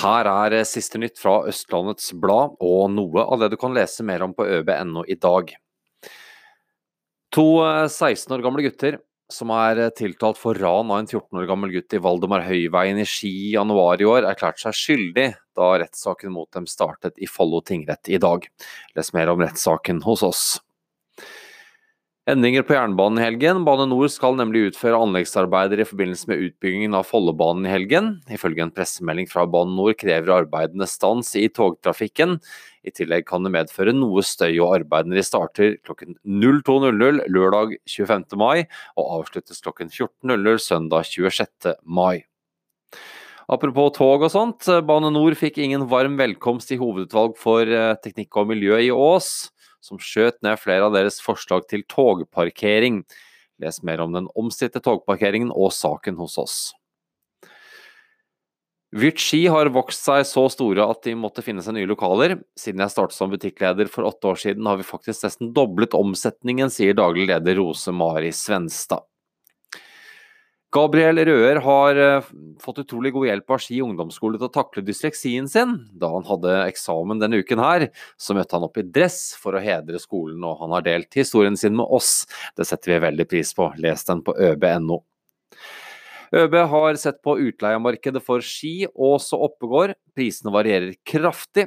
Her er eh, siste nytt fra Østlandets Blad, og noe av det du kan lese mer om på øb.no i dag. To 16 eh, år gamle gutter som er eh, tiltalt for ran av en 14 år gammel gutt i Valdemar Høyveien i Ski i januar i år, erklærte seg skyldig da rettssaken mot dem startet i Follo tingrett i dag. Les mer om rettssaken hos oss. Endringer på jernbanen i helgen. Bane Nor skal nemlig utføre anleggsarbeider i forbindelse med utbyggingen av Follobanen i helgen. Ifølge en pressemelding fra Bane Nor krever arbeidene stans i togtrafikken. I tillegg kan det medføre noe støy, og arbeidene de starter klokken 02.00 lørdag 25. mai og avsluttes klokken 14.00 søndag 26. mai. Apropos tog og sånt, Bane Nor fikk ingen varm velkomst i hovedutvalg for eh, teknikk og miljø i Ås som skjøt ned flere av deres forslag til togparkering. Les mer om den omstridte togparkeringen og saken hos oss. Vyrt har vokst seg så store at de måtte finne seg nye lokaler. Siden jeg startet som butikkleder for åtte år siden, har vi faktisk nesten doblet omsetningen, sier daglig leder Rose Mari Svenstad. Gabriel Røer har eh, fått utrolig god hjelp av Ski ungdomsskole til å takle dysleksien sin. Da han hadde eksamen denne uken her, så møtte han opp i dress for å hedre skolen, og han har delt historien sin med oss. Det setter vi veldig pris på. Les den på øb.no. ØB har sett på utleiemarkedet for ski, og så Oppegård. Prisene varierer kraftig.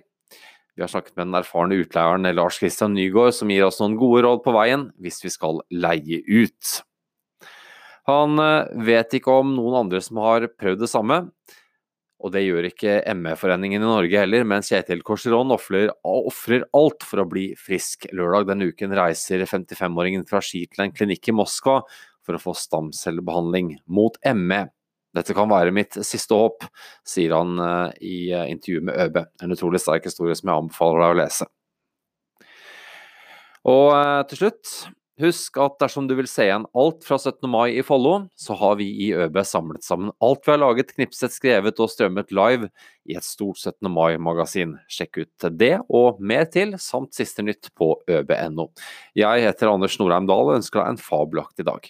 Vi har snakket med den erfarne utleieren Lars Christian Nygaard, som gir oss noen gode råd på veien hvis vi skal leie ut. Han eh, vet ikke om noen andre som har prøvd det samme. Og det gjør ikke ME-foreningen i Norge heller, mens Kjetil Korseron ofrer alt for å bli frisk. Lørdag denne uken reiser 55-åringen fra Ski til en klinikk i Moskva for å få stamcellebehandling mot ME. Dette kan være mitt siste håp, sier han eh, i eh, intervjuet med ØB. En utrolig sterk historie som jeg anbefaler deg å lese. Og til slutt, Husk at dersom du vil se igjen alt fra 17. mai i Follo, så har vi i ØB samlet sammen alt vi har laget, knipset, skrevet og strømmet live i et stort 17. mai-magasin. Sjekk ut det og mer til, samt siste nytt på øb.no. Jeg heter Anders Norheim Dahl og ønsker deg en fabelaktig dag.